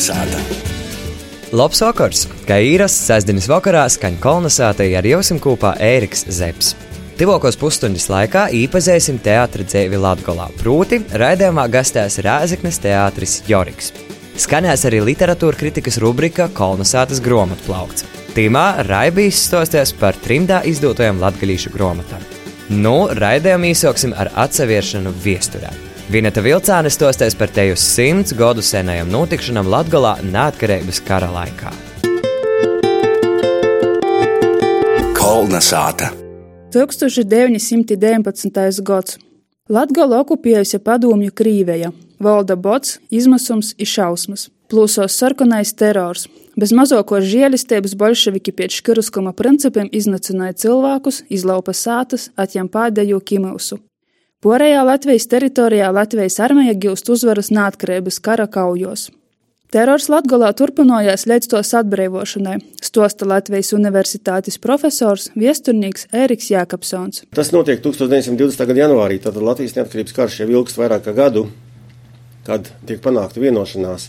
Kolnesāta. Labs vakars! Kā īrasts sestdienas vakarā skaņa kolonizācija ar jums kopā Ēriks Zepsi. Tuvākos pusstundas laikā īpazēsim teātris dzīvi Latvijā, proti, raidījumā gastēs Rēzeknes teātris Joriks. Skanēs arī literatūra kritikas rubrika Kolonizātas grāmatplaukts. Tīmā Raibijs stosties par trimdā izdotajām latgaļīšu grāmatām. Nu, raidījumu īsoksim ar atseviešanu viesturē. Vineta Vilcāne stosties par teju simts gadu senajam notikšanam Latgalā neatkarības kara laikā. Kolnesāta. 1919. gads. Latgala okupējusi padomju Krīveja, valda bots, izmisums un šausmas, plūsos sarkanais terors. Bez mazākos žēlistības bolševiki pēc škiruskuma principiem iznīcināja cilvēkus, izlaupa sātas, atņem pēdējo kimilsu. Porējā Latvijas teritorijā Latvijas armija gūst uzvaras neatkarības kara kaujos. Terors Latgolā turpinājās līdz tos atbrīvošanai, stosta Latvijas Universitātes profesors, viesturnieks Ēriks Jākapsons. Tas notiek 1920. gada janvārī, tad Latvijas neatkarības karš jau ilgst vairāk kā gadu, kad tiek panākta vienošanās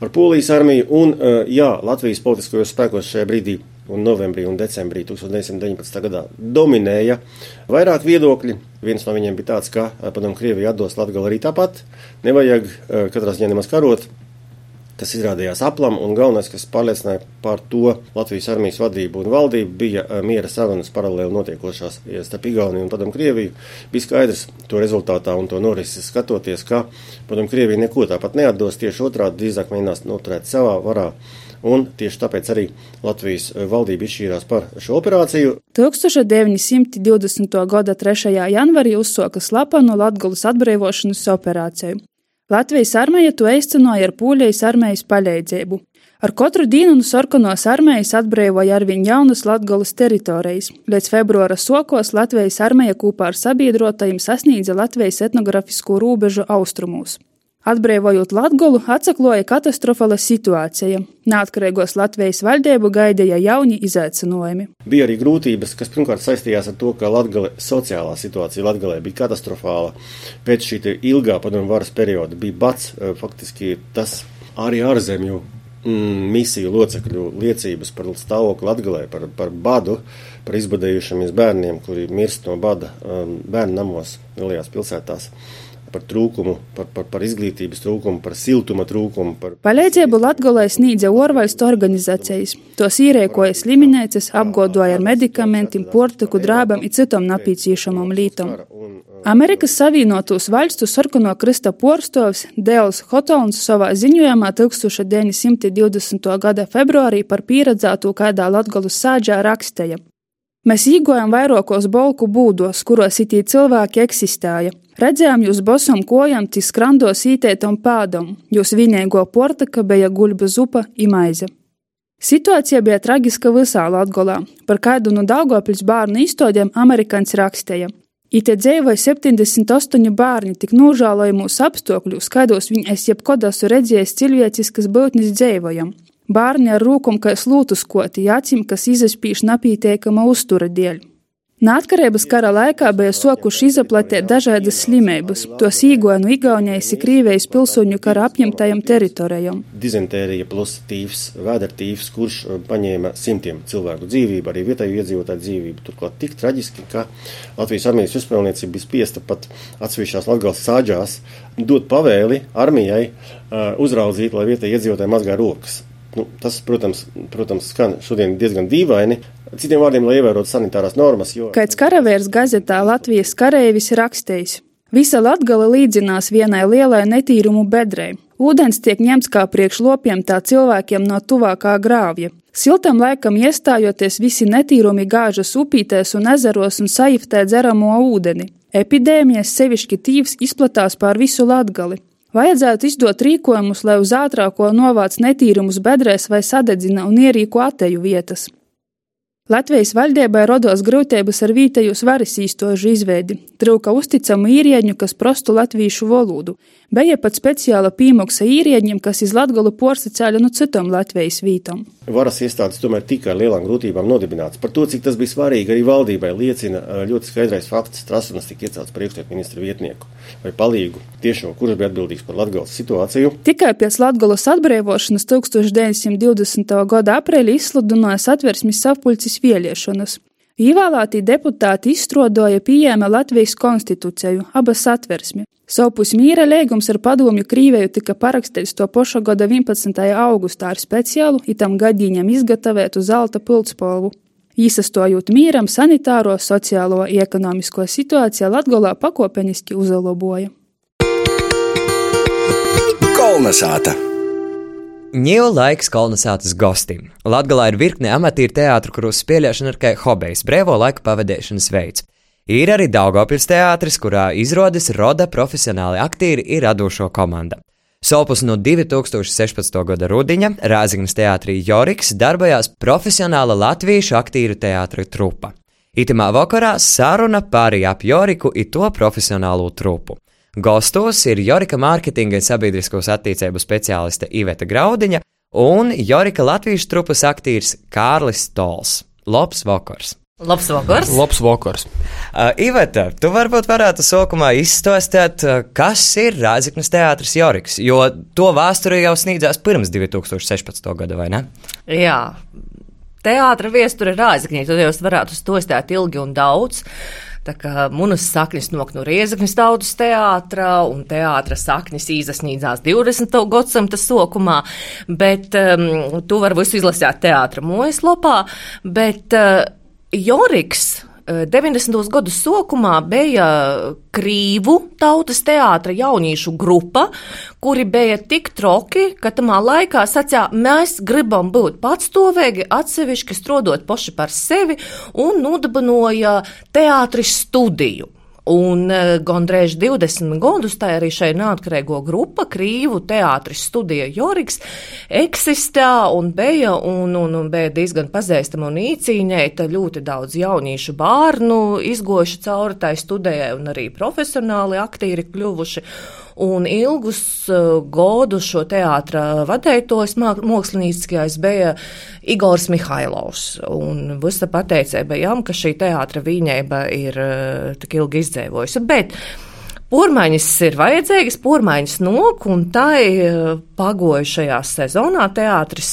ar Polijas armiju un, jā, Latvijas politiskajos spēkos šajā brīdī un novembrī un decembrī 1919. gadā dominēja vairāk viedokļi. Viens no viņiem bija tāds, ka padomu Krievija atdos Latgali arī tāpat, nevajag katrā ziņā nemaz karot. Tas izrādījās aplam, un galvenais, kas pārliecināja par to Latvijas armijas vadību un valdību, bija miera sarunas paralēli notiekošās starp Igauniju un Padomu Krieviju. Bija skaidrs to rezultātā un to norisi skatoties, ka Padomu Krievija neko tāpat neatdos, tieši otrādi drīzāk mēģinās noturēt savā varā. Un tieši tāpēc arī Latvijas valdība izšķīrās par šo operāciju. 1920. gada 3. janvarī uzsāka slepenu Latgulas atbrīvošanas operāciju. Latvijas armija to izcenoja ar Pūļejas armijas palīdzību. Ar katru dienu no sarkanos armijas atbrīvoja arvien jaunas Latgulas teritorijas. Līdz februāra sokos Latvijas armija kopā ar sabiedrotajiem sasniedza Latvijas etnografisko robežu austrumos. Atbrīvojot Latviju, atsakloja katastrofāla situācija. Neatkarīgos Latvijas valdību gaidīja jauni izaicinājumi. Bija arī grūtības, kas pirmkārt saistījās ar to, ka Latvijas sociālā situācija Latvijā bija katastrofāla. Pēc šī ilgā padomu varas perioda bija bats, faktiski tas arī ārzemju mm, misiju locekļu liecības par stāvokli Latvijā, par, par badu, par izbadējušamies bērniem, kuri mirst no bada um, bērnu namos lielajās pilsētās par trūkumu, par, par, par izglītības trūkumu, par siltuma trūkumu. Par... Palīdzību Latgolai sniedza orvalstu organizācijas. Tos īrēkoja sliminēcis, apgodoja ar medikamentiem, portiku, drābam un citam napīcīšamam lītam. Amerikas Savienotos valstu sarkano krista porstovs Dēls Hotons savā ziņojumā 1920. gada februārī par pieredzēto kādā Latgolas sāģā rakstīja. Mēs īgojam vairākos bolku būdos, kuros itī cilvēki eksistēja. Redzējām jūs bosam kojam, tis skrandos ītētam pādam, jūs vienīgo portaka bija guļba zupa imaize. Situācija bija traģiska visā Latgolā. Par kādu no Daugopils bērnu izstādēm amerikāns rakstīja. Ite dzīvoja 78 bērni tik nožēlojamos apstākļos, kādos viņi es jebkad esmu redzējis cilvēciskas būtnes dzīvojam. Bērni ar rūkumu kā slūtu skoti, acīm, kas izaspīš napīteikama uztura dēļ. Neatkarības kara laikā bija sokuši izaplatēt dažādas slimības. Tos īgoja no Igaunijas un Krīvijas pilsoņu kara apņemtajām teritorijām. Dizentērija plus tīvs, vēdertīvs, kurš paņēma simtiem cilvēku dzīvību, arī vietēju iedzīvotāju dzīvību. Turklāt tik traģiski, ka Latvijas armijas uzspēlniecība bija spiesta pat atsevišķās Latgales sāģās dot pavēli armijai uh, uzraudzīt, lai vietēji iedzīvotāji mazgā rokas. Nu, tas, protams, protams, skan šodien diezgan dīvaini, Citiem vārdiem, lai ievērotu sanitārās normas. Jo... Kāds karavērs gazetā Latvijas karēvis rakstījis. Visa latgala līdzinās vienai lielai netīrumu bedrei. Ūdens tiek ņemts kā priekšlopiem tā cilvēkiem no tuvākā grāvja. Siltam laikam iestājoties, visi netīrumi gāžas upītēs un ezeros un sajiftē dzeramo ūdeni. Epidēmijas sevišķi tīvs izplatās pār visu latgali. Vajadzētu izdot rīkojumus, lai uz ātrāko novāc netīrumus bedrēs vai sadedzina un ierīko ateju vietas. Latvijas valdībai rodos grūtības ar vietējos varas īstožu izveidi, trūka uzticamu īrieņu, kas prostu latviešu valodu. Bija pat speciāla pīmoksa īrieņiem, kas iz Latgolu porsacēļa no citam Latvijas vītam. Varas iestādes tomēr tikai ar lielām grūtībām nodibināts. Par to, cik tas bija svarīgi arī valdībai, liecina ļoti skaidrais fakts. Trasunas tika iecelts par iekšlietu ministra vietnieku vai palīgu, tiešo, kurš bija atbildīgs par Latgales situāciju. Tikai pēc Latgolas atbrīvošanas 1920. gada aprīlī izsludināja satversmes sapulces vēlēšanas. Ievēlētī deputāti izstrādāja pieejama Latvijas konstitūciju, abas satversmi. Savpus mīra līgums ar padomju Krīvēju tika parakstīts to paša gada 11. augustā ar speciālu itam gadīņam izgatavētu zelta pildspalvu. Īsastojot mīram, sanitāro, sociālo un ekonomisko situāciju Latgolā pakopeniski uzlaboja. Kolnesāta! Ņēla laiks kolonizācijas gostiem. Latvijā ir virkne amatieru teātru, kuros spēlēšana ir kā hobijs, brīvo laika pavadīšanas veids. Ir arī Daugopils teātris, kurā izrādes roda profesionāli aktieri ir radošo komanda. Sopus no 2016. gada rudiņa Rāzaknis teātrī Joriks darbojās profesionāla latviešu aktieru teātra trupa. Itamā vakarā saruna pārī ap Joriku un to profesionālo trupu. Gostos ir Jorika mārketinga un sabiedriskos attīstību speciāliste Iveta Graudiņa un Jorika latviešu trupas aktieris Kārlis Tols. Labs vakars! Labs vakars. Labs vakars. Uh, Iveta, tu varbūt varētu sākumā izstāstīt, uh, kas ir Rāzaknis teātris Joriks, jo to vēsture jau sniedzās pirms 2016. gada, vai ne? Jā. Teātra vēsture Rāzaknī, tad jau varētu stostāt ilgi un daudz. Munas saknes nok no Riezaknis tautas teātra, un teātra saknes izasnīdzās 20. gadsimta sokumā, bet um, tu vari visu izlasīt teātra mojas lopā, bet uh, Joriks 90. Eh, gadu sākumā bija Krīvu tautas teātra jauniešu grupa, kuri bija tik troki, ka tamā laikā sacīja, mēs gribam būt patstāvīgi, atsevišķi strādāt paši par sevi un nodibināja teātris studiju. Un uh, gandrīz 20 gadus tā arī šai neatkarīgo grupa, Krīvu teātris studija Joriks, eksistē un bija, un, un, un bija diezgan pazīstama un īcīņēta ļoti daudz jauniešu bērnu izgojuši cauri tai studijai un arī profesionāli aktīri kļuvuši un ilgus uh, godus šo teātra vadētos mākslinieciskais bija Igors Mihailovs. Un visa pateicēja bijām, ka šī teātra viņēba ir uh, tik ilgi izdzīvojusi. Bet Pormaiņas ir vajadzīgas, pormaiņas nok, un tai uh, pagojušajā sezonā teātris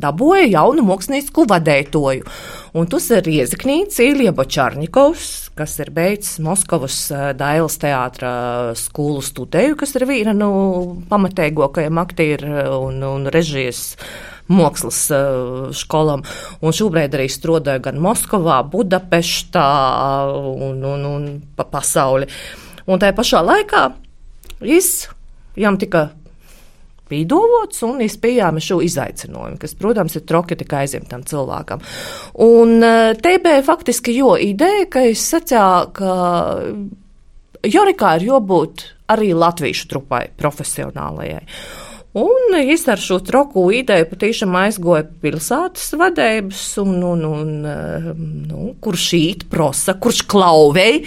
dabūja jaunu mākslinieku vadētoju. Un tas ir Iezeknīts Ilija Bočārņikovs, kas ir beidzis Moskavas eh, Dailas teātra skolu studēju, kas ir viena no nu, pamatēgākajiem aktieru un, un režijas mākslas skolām. Un šobrīd arī strādāju gan Moskavā, Budapeštā un, un, un pa pasauli. Un tajā pašā laikā jām tika pīdolots un izpējām šo izaicinājumu, kas, protams, ir troki tikai aizņemtam cilvēkam. Un eh, te bija faktiski jo ideja, ka es sacīju, ka Jorikā ir jābūt arī latviešu trupai profesionālajai. Un es ar šo troku ideju patiešām aizgoju pilsētas vadības, un, un, un nu, kurš īt prosa, kurš klauvei,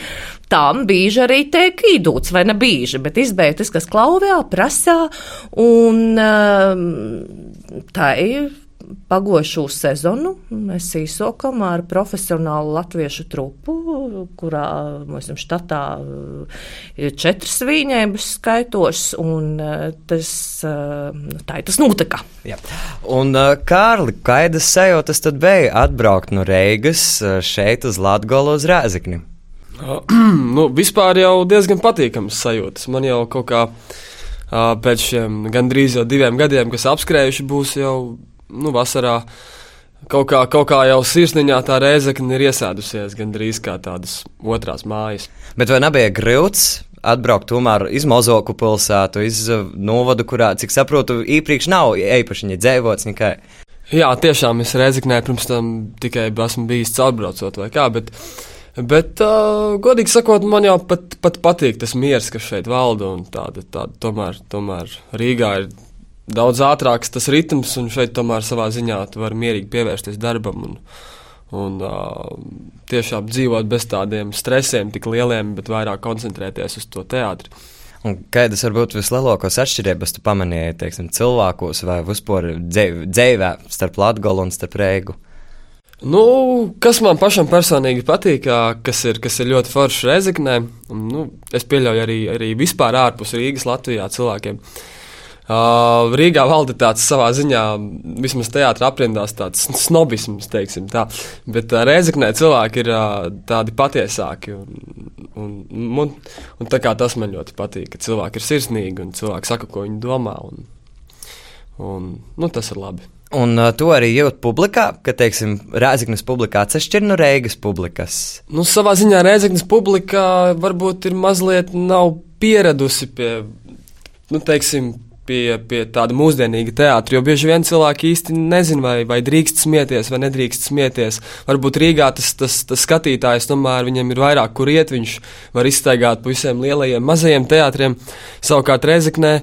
tam bieži arī tiek īdūts, vai ne bieži, bet izbēgtas, kas klauvē, prasā, un tā ir pagošu sezonu mēs īsokam ar profesionālu latviešu trupu, kurā mums štatā ir četras vīņēbas skaitos, un eh, tas, eh, tā ir tas notika. Jā. Un, Kārli, kādas sajūtas tad bija atbraukt no Reigas šeit uz Latgolu uz Rēzekni? nu, vispār jau diezgan patīkams sajūtas. Man jau kaut kā uh, pēc šiem gandrīz jau diviem gadiem, kas apskrējuši, būs jau nu, vasarā kaut kā, kaut kā jau sirsniņā tā reizekne ir iesēdusies gandrīz kā tādas otrās mājas. Bet vai nebija grūts? Atbraukt tomēr iz Mozoku pilsētu, iz uh, novadu, kurā, cik saprotu, īpriekš nav īpaši dzīvots nekai. Jā, tiešām es reizeknē pirms tam tikai esmu bijis caurbraucot vai kā, bet, bet uh, godīgi sakot, man jau pat, pat patīk tas miers, kas šeit valda un tāda, tāda tomēr, tomēr Rīgā ir daudz ātrāks tas ritms, un šeit tomēr savā ziņā tu vari mierīgi pievērsties darbam. Un, un uh, tiešām dzīvot bez tādiem stresiem, tik lieliem, bet vairāk koncentrēties uz to teātri. Un kādas varbūt vislielākās atšķirības tu pamanīji teiksim, cilvēkos vai vispār dzīvē starp Latviju un starp Reigu? Nu, kas man pašam personīgi patīk, kas ir, kas ir ļoti forši Reizeknē, un nu, es pieļauju arī, arī vispār ārpus Rīgas Latvijā cilvēkiem. Uh, Uh, Rīgā valda tāds savā ziņā, vismaz teātrī aprindās, tāds snobisms, teiksim tā. Bet uh, Reizeknē cilvēki ir uh, tādi patiesāki. Un, un, un, un tā kā tas man ļoti patīk, ka cilvēki ir sirsnīgi un cilvēki saka, ko viņi domā. Un, un, nu, tas ir labi. Un uh, to arī jūt publikā, ka, teiksim, Rēzaknes publikā atšķir no Reigas publikas. Nu, savā ziņā Rēzaknes publikā varbūt ir mazliet nav pieradusi pie, nu, teiksim, pie, pie tāda mūsdienīga teātra. Jo bieži vien cilvēki īsti nezina, vai, vai drīkst smieties vai nedrīkst smieties. Varbūt Rīgā tas, tas, tas skatītājs tomēr viņam ir vairāk, kur iet. Viņš var izstaigāt pa visiem lielajiem, mazajiem teātriem. Savukārt Rezeknē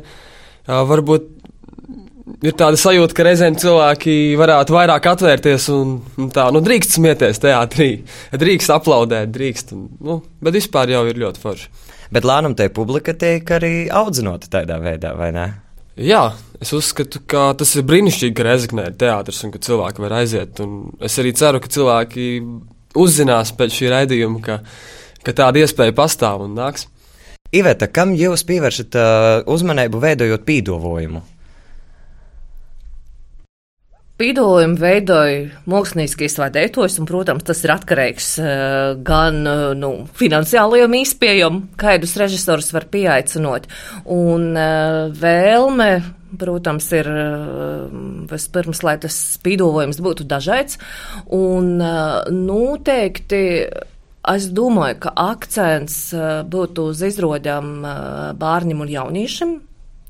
varbūt. Ir tāda sajūta, ka reizēm cilvēki varētu vairāk atvērties un, un tā, nu, drīkst smieties teātrī, drīkst aplaudēt, drīkst. Nu, bet vispār jau ir ļoti forši. Bet lēnām te publika tiek arī audzināta tādā veidā, vai ne? Jā, es uzskatu, ka tas ir brīnišķīgi, ka Reizeknē ir teātris un ka cilvēki var aiziet. Es arī ceru, ka cilvēki uzzinās pēc šī raidījuma, ka, ka tāda iespēja pastāv un nāks. Iveta, kam jūs pievēršat uh, uzmanību veidojot pīdovojumu? Pīdojumu veidoja mākslinieks izveidotājs, un, protams, tas ir atkarīgs uh, gan uh, nu, finansiālajiem izpējam, kādus režisorus var pieaicinot, un uh, vēlme. Protams, ir vispirms, lai tas spīdojums būtu dažāds. Un noteikti es domāju, ka akcents būtu uz izrodām bērniem un jauniešiem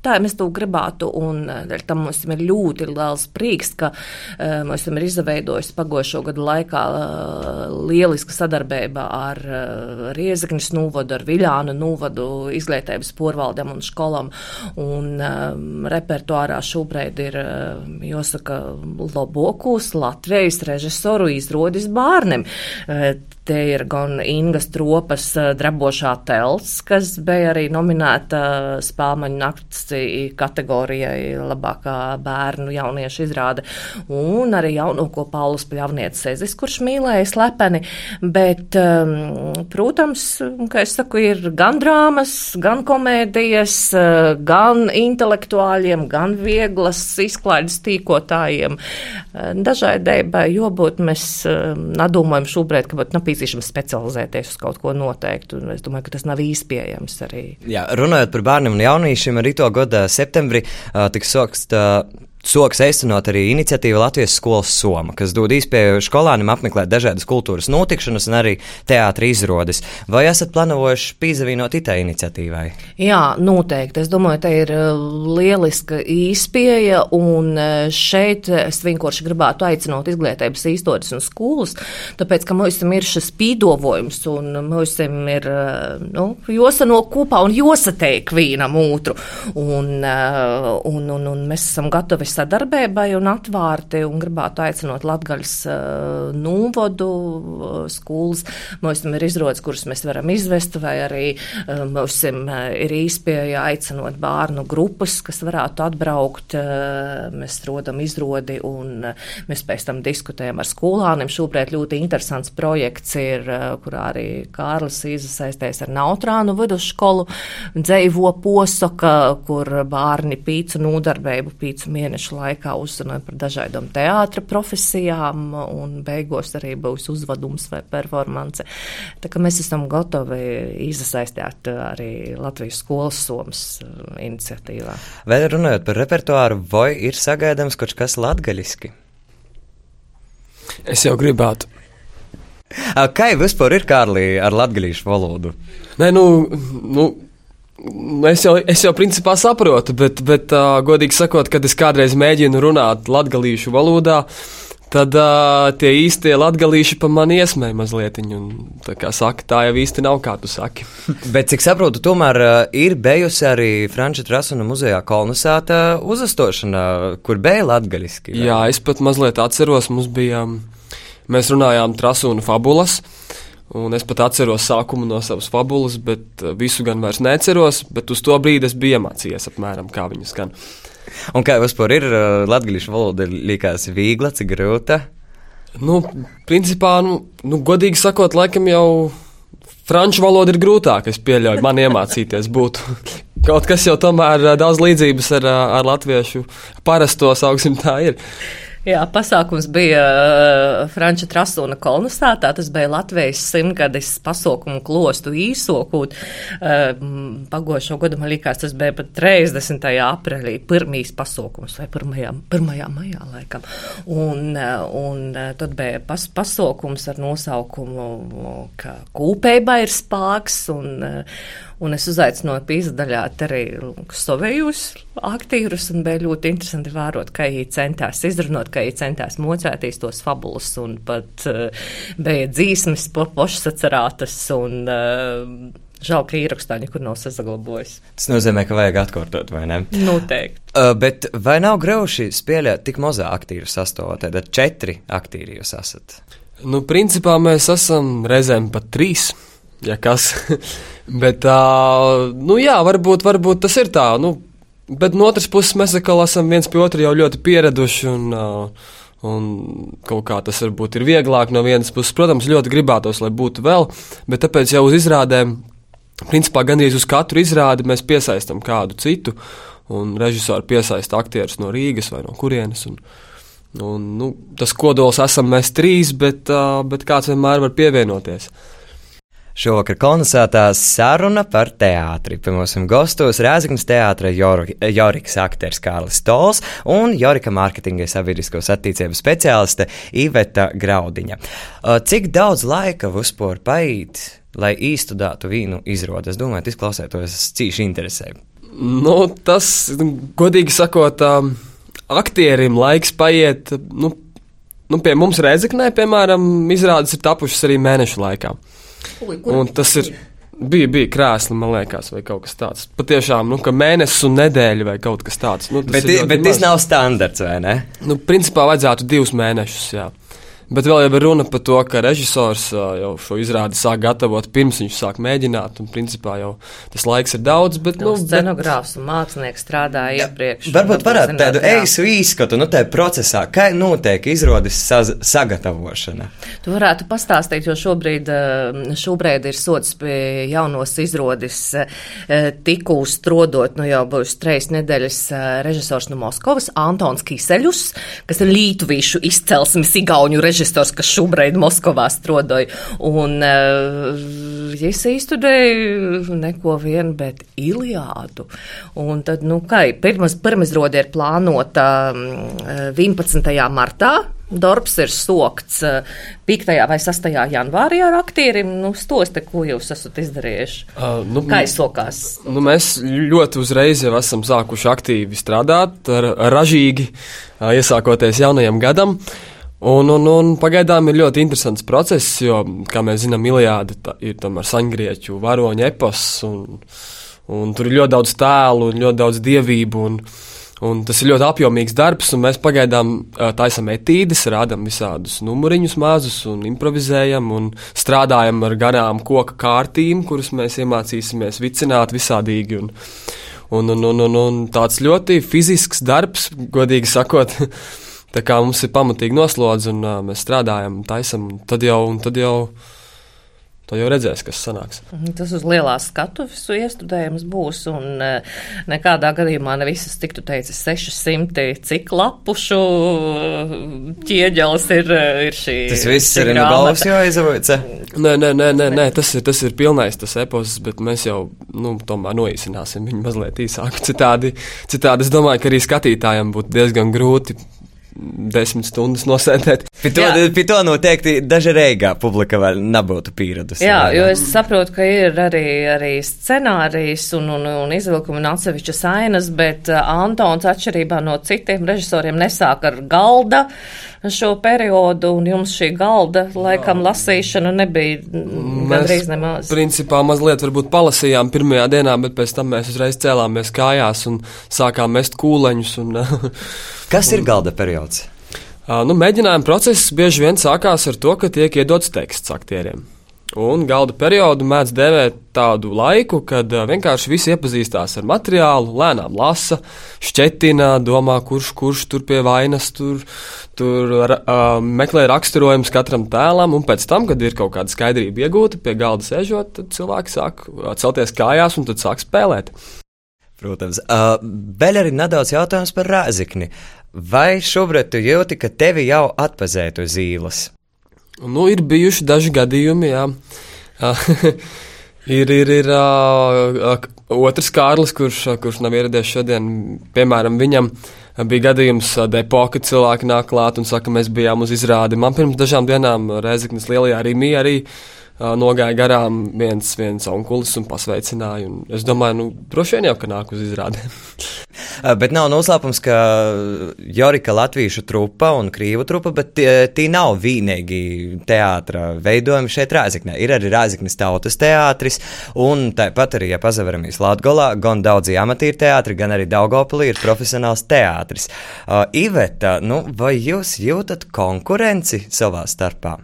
Tā mēs to gribētu, un eh, tam mums ir ļoti liels prieks, ka uh, mēs esam izveidojuši pagošo gadu laikā uh, lieliska sadarbība ar uh, Riezekņas nūvadu, ar Viļānu nūvadu izglītības porvaldēm un skolām, un um, repertuārā šobrīd ir, jāsaka, Lobokus Latvijas režisoru izrodis bārnim. Te ir gan Ingas tropas drabošā telts, kas bija arī nominēta spēlmaņu nakts kategorijai labākā bērnu jauniešu izrāde, un arī jaunāko Paulus Pļavnieces sezis, kurš mīlēja slepeni, bet, um, protams, kā es saku, ir gan drāmas, gan komēdijas, uh, gan intelektuāļiem, gan vieglas izklaides tīkotājiem. Uh, dažādībai jābūt, mēs um, nedomājam šobrīd, ka būtu nepieciešams specializēties uz kaut ko noteiktu, es domāju, ka tas nav īspējams arī. Jā, runājot par bērniem un jauniešiem, arī to gada septembrī tiks sākts Soks īstenot arī iniciatīva Latvijas skolas Soma, kas dod iespēju skolāniem apmeklēt dažādas kultūras notikšanas un arī teātris izrādes. Vai esat plānojuši pīzavīnot itai iniciatīvai? Jā, noteikti. Es domāju, tā ir uh, lieliska īspēja, un uh, šeit es vienkārši gribētu aicināt izglītības īstotis un skolas, tāpēc, ka mums ir šis pīdovojums, un mums ir, uh, nu, josano kopā un josateik vienam otru, un, un, un, un mēs esam gatavi sadarbībai un atvērti un gribētu aicinot Latgaļas uh, nūvodu uh, skolas. Mums ir izrodas, kuras mēs varam izvest, vai arī uh, mums ir īspēja aicinot bērnu grupas, kas varētu atbraukt. Mēs rodam izrodi un mēs pēc tam diskutējam ar skolāniem. Šobrīd ļoti interesants projekts ir, kurā arī Kārlis iesaistēs ar Nautrānu vidusskolu dzēvo posoka, kur bērni pīcu nodarbību, pīcu mēnešu mēnešu laikā uzzināju par dažādām teātra profesijām, un beigās arī būs uzvedums vai performance. Tā kā mēs esam gatavi iesaistīt arī Latvijas skolas somas uh, iniciatīvā. Vēl runājot par repertuāru, vai ir sagaidāms kaut kas latgaļiski? Es jau gribētu. Kā vispār ir Kārlī ar latviešu valodu? Nē, nu Nu, es jau, es jau principā saprotu, bet, bet uh, godīgi sakot, kad es kādreiz mēģinu runāt latviešu valodā, tad uh, tie īstie latgalīši pa mani iesmēja mazliet. Un, tā kā saka, tā jau īsti nav, kā tu saki. Bet, cik saprotu, tomēr uh, ir bijusi arī Franča Trasuna muzejā kolonizēta uzastošana, kur bija latgaļiski. Jā, es pat mazliet atceros, mums bija, mēs runājām Trasuna fabulas. Un es pat atceros sākumu no savas fabulas, bet visu gan vairs neceros. Bet uz to brīdi es biju iemācījies apmēram, kā viņas skan. Un kā vispār ir latviešu valoda, likās viegla, cik grūta? Nu, principā, nu, nu, godīgi sakot, laikam jau franču valoda ir grūtāk. Es pieļauju, man iemācīties būtu. Kaut kas jau tomēr daudz līdzības ar, ar latviešu parasto sauksim tā ir. Jā, pasākums bija uh, Franča Trasuna kolonizētā. Tas bija Latvijas simtgades pasaukumu klostu īsokūt. Uh, Pagošo gadu man likās, tas bija pat 30. aprīlī, pirmīs pasaukums vai 1. 1. maijā laikam. Un, uh, un tad bija pas, pasaukums ar nosaukumu, ka kūpeiba ir spāks. Un, Un es uzaicināju pīzdaļāt arī savējos aktierus, un bija ļoti interesanti vērot, kā viņi centās izrunāt, kā viņi centās mocēties tos fabulus, un pat uh, bija dzīsmes po, pošsacerātas, un uh, žēl, ka ierakstā nekur nav saglabājis. Tas nozīmē, ka vajag atkārtot, vai ne? Noteikti. Uh, bet vai nav grauši spēlēt tik mazā aktieru sastāvā, tad četri aktieri jūs esat? Nu, principā mēs esam reizēm pat trīs ja kas. bet, uh, nu jā, varbūt, varbūt tas ir tā. Nu, bet no otras puses, mēs atkal esam viens pie otra jau ļoti pieraduši. Un, uh, Un kaut kā tas varbūt ir vieglāk no vienas puses. Protams, ļoti gribētos, lai būtu vēl, bet tāpēc jau uz izrādēm, principā gandrīz uz katru izrādi mēs piesaistam kādu citu. Un režisori piesaista aktierus no Rīgas vai no kurienes. Un, un, nu, tas kodols esam mēs trīs, bet, bet kāds vienmēr var pievienoties. Šovakar kolonizētā saruna par teātri. Pie mums ir gastos Rēzaknis teātra Joriks aktieris Kārlis Stols un Jorika mārketinga sabiedriskos attīstības speciāliste Iveta Graudiņa. Cik daudz laika vispār paiet, lai īstudētu vīnu izrādi? Es domāju, tas klausētos cīši interesē. Nu, tas, godīgi sakot, aktierim laiks paiet. Nu, nu, pie mums Rēzaknē, piemēram, izrādes ir tapušas arī mēnešu laikā. Un tas ir. Bija, bija krēsli, man liekas, vai kaut kas tāds. Patiešām, nu, ka mēnesis un nedēļa vai kaut kas tāds. Nu, bet bet tas nav standarts, vai ne? Nu, principā vajadzētu divus mēnešus, jā. Bet vēl jau ir runa par to, ka režisors jau šo izrādi sāk gatavot pirms viņš sāk mēģināt. Un, principā, jau tas laiks ir daudz. Bet, nu, scenogrāfs un mākslinieks strādāja iepriekš. Varbūt varētu tādu eisu īskatu, nu, tajā procesā, kā notiek izrādes sagatavošana. Tu varētu pastāstīt, jo šobrīd, šobrīd ir sots pie jaunos izrādes tikko strodot, nu jau būs trejas nedēļas režisors no Moskavas, Antons Kiseļus, kas ir lītvīšu izcelsmes igauņu režisors režisors, kas šobrīd Moskavā strodoja. Un uh, es izstudēju neko vienu, bet Iliādu. Un tad, nu, kā, pirmas, pirmizrode ir plānota 11. Mm, martā. Darbs ir sokts 5. vai 6. janvārī ar aktieriem. Nu, stosti, ko jūs esat izdarījuši? Uh, nu, Kā izsokās? Nu, mēs ļoti uzreiz jau esam sākuši aktīvi strādāt, ražīgi uh, iesākoties jaunajam gadam. Uh, Un, un, un pagaidām ir ļoti interesants process, jo, kā mēs zinām, Iliāda ir tomēr saņgrieķu varoņa epos, un, un tur ir ļoti daudz tēlu un ļoti daudz dievību. Un, un tas ir ļoti apjomīgs darbs, un mēs pagaidām taisām etīdes, rādām visādus numuriņus mazus un improvizējam un strādājam ar garām koka kārtīm, kuras mēs iemācīsimies vicināt visādīgi. Un, un, un, un, un, un tāds ļoti fizisks darbs, godīgi sakot. Tā kā mums ir pamatīgi noslodzi un uh, mēs strādājam, taisam, tad jau, tad jau, tad jau redzēs, kas sanāks. Mhm, tas uz lielās skatuves iestudējums būs, un uh, nekādā gadījumā ne visas, cik tu teici, 600, cik lapušu ķieģelis ir, ir šī. Tas viss ir no galvas jau aizavoca. Nē, nē, nē, nē, nē tas, ir, tas ir pilnais tas epos, bet mēs jau, nu, tomēr noīsināsim viņu mazliet īsāku. Citādi, citādi es domāju, ka arī skatītājiem būtu diezgan grūti desmit stundas nosēdēt. Pie to, pie to noteikti daži reigā publika vēl nebūtu pieradusi. Jā, jo es saprotu, ka ir arī, arī scenārijs un, un, un izvilkumi un atsevišķas ainas, bet uh, Antons atšķirībā no citiem režisoriem nesāk ar galda šo periodu, un jums šī galda laikam lasīšana nebija gandrīz nemaz. Principā mazliet varbūt palasījām pirmajā dienā, bet pēc tam mēs uzreiz cēlāmies kājās un sākām mest kūleņus. Un, Kas ir galda periods? Nu, mēģinājuma process bieži vien sākās ar to, ka tiek iedots teksts aktieriem. Un galda periodu mēdz dēvēt tādu laiku, kad uh, vienkārši visi iepazīstās ar materiālu, lēnām lasa, šķetina, domā, kurš, kurš tur pie vainas, tur, tur uh, meklē raksturojumus katram tēlam, un pēc tam, kad ir kaut kāda skaidrība iegūta, pie galda sēžot, tad cilvēki sāk celties kājās un tad sāk spēlēt. Protams, uh, vēl arī nedaudz jautājums par rāzikni. Vai šobrīd tu jūti, ka tevi jau atpazētu zīles? Nu, ir bijuši daži gadījumi, jā. ir, ir, ir uh, otrs Kārlis, kurš, kurš nav ieradies šodien. Piemēram, viņam bija gadījums depo, kad cilvēki nāk klāt un saka, mēs bijām uz izrādi. Man pirms dažām dienām Reizeknas lielajā Rīmī arī nogāja garām viens, viens onkulis un pasveicināja. Un es domāju, nu, droši vien jau, ka nāk uz izrādēm. bet nav noslēpums, ka Jorika latviešu trupa un krīvu trupa, bet tie, nav vienīgi teātra veidojumi šeit Rāziknē. Ir arī Rāziknes tautas teātris, un tāpat arī, ja pazaveramies Latgolā, gan daudzi amatīri teātri, gan arī Daugopilī ir profesionāls teātris. Uh, Iveta, nu, vai jūs jūtat konkurenci savā starpā?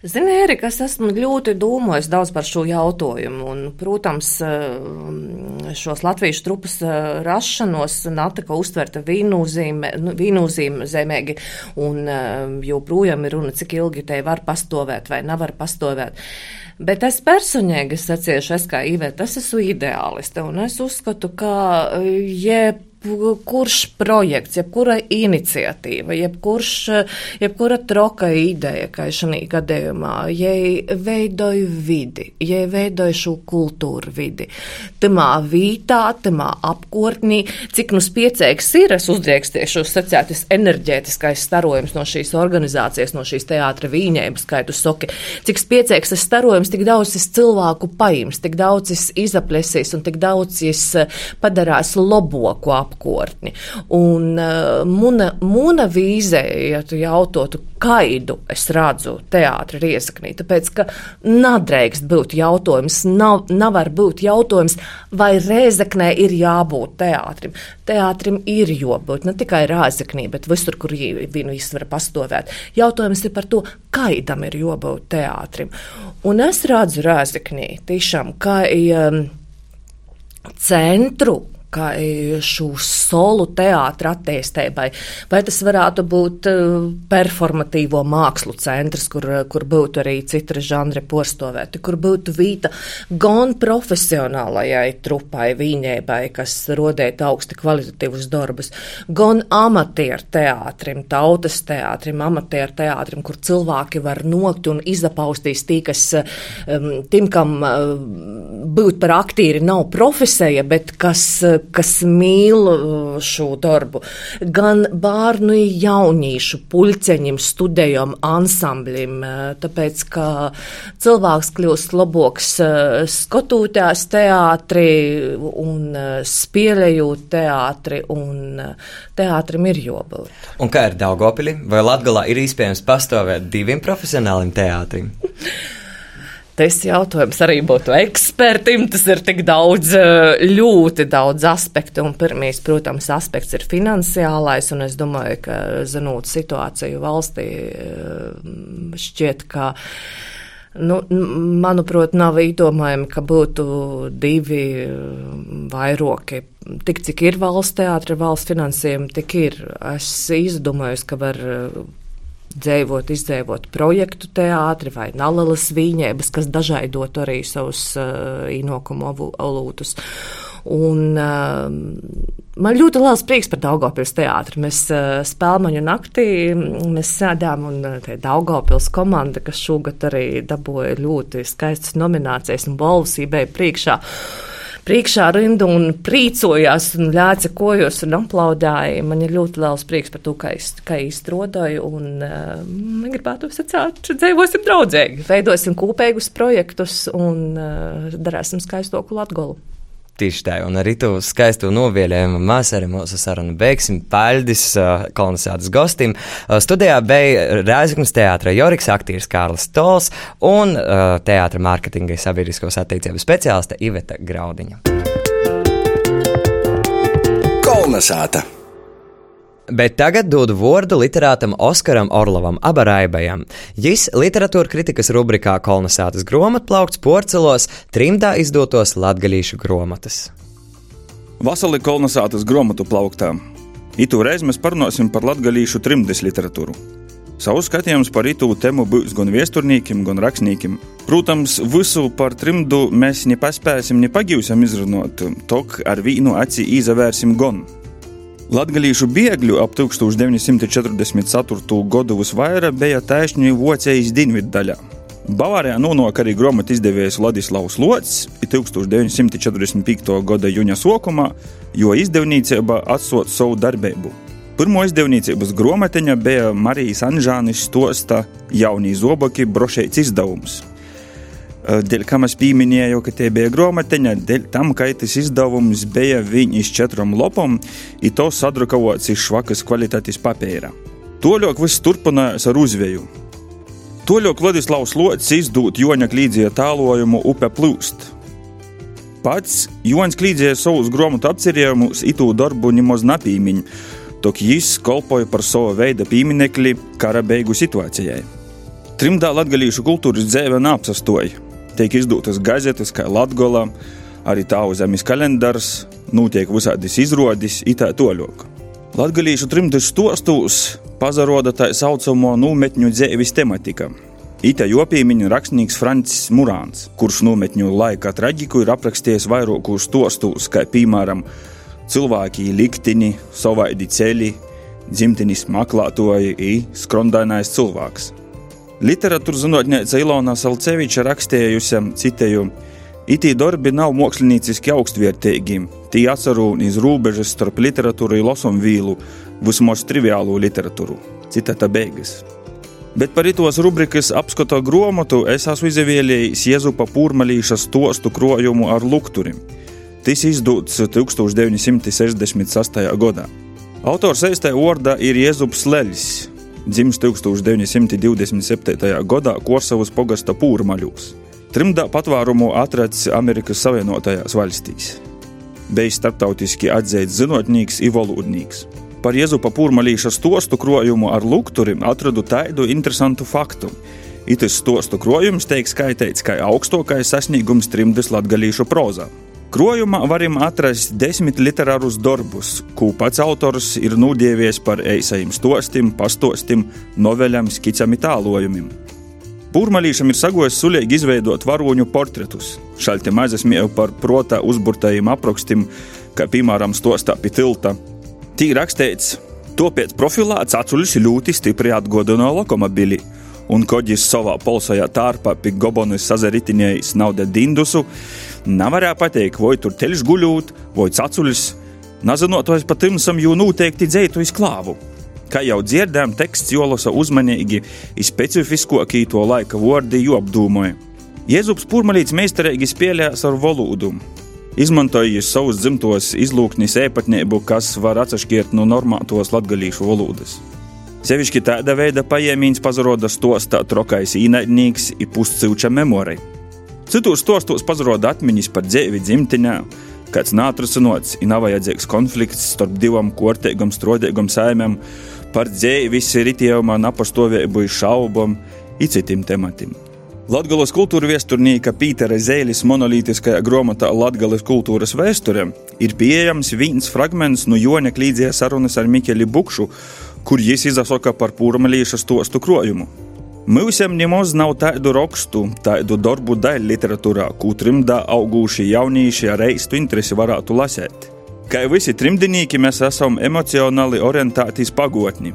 Zini, Erika, es esmu ļoti domājis daudz par šo jautājumu. Un, protams, eh, šos latviešu trupas eh, rašanos Natika uztverta viennozīmīgi, un eh, joprojām ir runa, cik ilgi te var pastāvēt vai nevar pastāvēt. Bet es personīgi sacīšu, es kā Iveta, es esmu ideāliste, un es uzskatu, ka jeb jebkurš projekts, jebkura iniciatīva, jebkurš, jebkura troka ideja, kā šajā gadījumā, ja veidoja vidi, ja veidoja šo kultūru vidi, tamā vītā, tamā apkārtnī, cik nu spiecīgs ir, es uzdrīkstiešu sacēt, tas enerģētiskais starojums no šīs organizācijas, no šīs teātra vīņēmas, kā tu saki, cik spiecīgs tas starojums, tik daudz es cilvēku paims, tik daudz es izaplesīs un tik daudz es padarās loboku ap apkārtni. Un uh, muna, muna vīzē, ja tu jautātu, kaidu es redzu teātri riesaknī, tāpēc, ka nadrēkst būt jautājums, nav, nevar būt jautājums, vai rēzaknē ir jābūt teātrim. Teātrim ir jābūt ne tikai rēzaknī, bet visur, kur viņu viss var pastāvēt. Jautājums ir par to, kaidam ir jābūt teātrim. Un es redzu rēzaknī tiešām, ka um, centru šo solu teātra attīstībai, vai tas varētu būt eh, performatīvo mākslu centrs, kur, kur būtu arī citi žanri postovēti, kur būtu vīta gan profesionālajai trupai, viņēbai, kas rodēt augsti kvalitatīvus darbus, gan amatieru teātrim, tautas teātrim, amatieru teātrim, kur cilvēki var nokt un izapaustīs tī, kas tim, kam būt par aktīri nav profesija, bet kas kas mīl uh, šo darbu, gan bērnu jauniešu puļceņiem, studējam, ansamblim, uh, tāpēc, ka cilvēks kļūst labāks uh, skotūtās teātri un spēlējot teātri, un teātrim ir jābūt. Un kā ir Daugopili? Vai Latgalā ir iespējams pastāvēt diviem profesionāliem teātrim? Tas jautājums arī būtu ekspertim. Tas ir tik daudz, eh, ļoti daudz aspektu. Un pirmais, protams, aspekts ir finansiālais. Un es domāju, ka zinot situāciju valstī, eh, šķiet, ka. Nu, manuprāt, nav īdomājami, ka būtu divi eh, vairoki. Tik cik ir valsts teātris, valsts finansējumi, tik ir. Es izdomāju, ka var dzēvot, izdzēvot projektu teātri vai nalalas vīņēbas, kas dažādot arī savus uh, īnokumu olūtus. Un, uh, man ļoti liels prieks par Daugopils teātri. Mēs uh, spēlmaņu naktī, mēs sēdām un uh, Daugopils komanda, kas šogad arī dabūja ļoti skaistas nominācijas un balvas ībēja priekšā. Uh, priekšā rindu un prīcojās un ļāca kojos un aplaudāja. Man ir ļoti liels prieks par to, kā es, kā izstrādāju. Un uh, gribētu sacīt, dzīvosim draudzīgi, veidosim kopīgus projektus un uh, darāsim skaistoku latgolu. Tieši tā, un arī to skaisto novēlējumu mēs arī mūsu sarunu beigsim. Paldies uh, kolonizācijas gostim. Uh, studijā bija Rēzaknis teātra Joriks, aktieris Kārlis Tols un uh, teātra mārketinga sabiedriskos attiecību speciāliste Iveta Graudiņa. Kolnesāta! Bet tagad dodu vārdu literātam Oskaram Orlovam Abaraibajam. Viņš literatūra kritikas rubrikā Kolnesātas grāmatplaukts porcelos trimdā izdotos latgalīšu grāmatas. Vasali Kolnesātas grāmatu plauktā. Itu reiz mēs parunāsim par latgalīšu trimdes literatūru. Savu skatījumus par itu tēmu būs gan viesturnīkiem, gan rakstniekiem. Protams, visu par trimdu mēs nepaspēsim, nepagīsim izrunāt, tok ar vīnu aci izavērsim gan. Latgalīšu bēgļu ap 1944. gadu visvairāk bija taisnīgi Vocijas dienvidu daļā. Bavārijā nonāk arī grāmatu izdevējs Ladislavs Lots 1945. gada jūņa sākumā, jo izdevniecība atsot savu darbību. Pirmo izdevniecības grāmatiņa bija Marijas Anžānis stosta Jaunī Zoboki brošēts izdevums. Eh, dēļ kam es pieminēju, ka tie bija grāmatiņa, dēļ tam, ka tas izdevums bija viņa iz četrām lopām, ir to sadrukavots iz švakas kvalitātes papīra. Toļok viss turpinājās ar uzvēju. Toļok Vladislavs Lots izdūt Joņa klīdzija tālojumu Upe plūst. Pats Joņs klīdzēja savus grāmatu apcerējumus, itu darbu nemaz napīmiņ, tok jis kolpoja par savu veidu pieminekli kara beigu situācijai. Trimdā latgalīšu kultūras dzēve nāpsastoja tiek izdotas gazetes, kā Latvijā, arī tālu zemes kalendārs, notiek visādas izrādes, itā toļok. Latviešu trimdes stostos pazaroda tā saucamo nometņu dzēvis tematika. Ita jopiemiņa rakstnieks Francis Murāns, kurš nometņu laika traģiku ir aprakstījis vairākus stostus, kā piemēram cilvēki liktini, savaidi ceļi, dzimtenis meklētoji un skrondainais cilvēks. Literatūras zinātnēca Ilona Salceviča rakstījusi, citēju, Itī darbi nav mākslinieciski augstvērtīgi. Tie atcerūni iz robežas starp literatūru un losumu vīlu, vismaz triviālu literatūru. Citata beigas. Bet par itos rubrikas apskata grāmatu es esmu izvēlējis Jēzupa Pūrmalīša stostu krojumu ar lukturim. Tas izdots 1968. gadā. Autors eistē orda ir Jēzups Leļs, dzimis 1927. gadā Korsavas pogasta Pūrmaļos. Trimdā patvērumu atrads Amerikas Savienotajās valstīs. Bija starptautiski atzīts zinātnīgs un valodnīgs. Par Jēzupa Pūrmalīša stostu krojumu ar lukturim atradu tādu interesantu faktu. Itis stostu krojums tiek skaitīts kā augstākais sasniegums trimdas latgalīšu prozā. Krojumā varam atrast desmit literārus darbus, ko pats autors ir nudievies par eisajiem stostim, pastostim, noveļam, skicam tālojumiem. Pūrmalīšam ir sagojis sulīgi izveidot varoņu portretus. Šaļte mazas miev par protā uzburtajiem aprakstiem, kā piemēram stostā pie tilta. Tī rakstīts, topiet profilāts acuļus ļoti stipri atgodina lokomobili un koģis savā polsajā tārpā pie gobonis sazaritinējis nauda dindusu, nevarēja pateikt, vai tur teļš guļūt, vai cacuļs, nezinot, vai pat timsam jū noteikti dzētu iz klāvu. Kā jau dzirdējām, teksts jolasa uzmanīgi, specifiskākie to laika vārdi apdūmoja. Jēzus Pūrmalīts meistarīgi spēlējas ar valodu. Izmantojot savus dzimtos izlūknis īpatnību, kas var atšķirt no normātos latgalīšu valodas. Sevišķi tāda veida paņēmiens pazaroda stostā trokais īnaidnieks ir puscilča memorija. Citos stostos pazaroda atmiņas par dzīvi dzimtenē, kāds nātrasinots ir nav vajadzīgs konflikts starp divām kortīgām, strodīgām saimēm, par dzīves ritījumā, napastāvību, šaubām un citiem tematiem. Latvijas kultūra viesturnieka Pītera Zēlis monolītiskajā grāmatā Latvijas kultūras vēsture ir pieejams viens fragments no Joņa Klīdzijas sarunas ar Mikeli Bukšu, kur jis izsaka par pūramelīša stostu krojumu. Mūsiem nemaz nav tādu rakstu, tādu darbu daļu literatūrā, ko trimdā auguši jaunieši ar eistu interesi varētu lasīt. Kā visi trimdinieki, mēs esam emocionāli orientēti uz pagotni.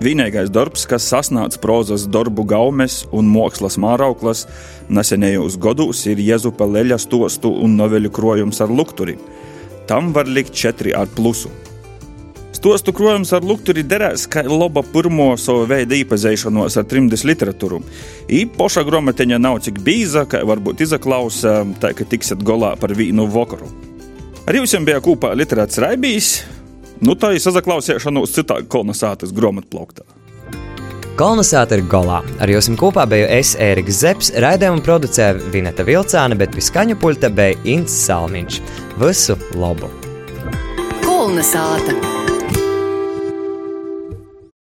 Vienīgais darbs, kas sasniedz prozas darbu gaumes un mākslas mārauklas nesenajos gados, ir Jēzupa leļa stostu un noveļu krojums ar lukturi. Tam var likt četri ar plusu. Stostu krojums ar lukturi derēs kā laba pirmo savu veidu iepazīšanos ar trimdes literatūru. Īpaša grāmatiņa nav tik bīza, ka varbūt izaklausa, tā ka tiksiet golā par vīnu vakaru. Ar jums bija kopā literāts Raibijs, nu tā ir sazaklausīšanos citā kolonizācijas grāmatplauktā. Kolonizātori ir golā. Ar jums kopā biju es, Ēriks Zepsi, raidījumu producēja Vineta Vilcāne, bet pie skaņu pulta bija Ints Salmiņš. Visu labu! Kolonizāta!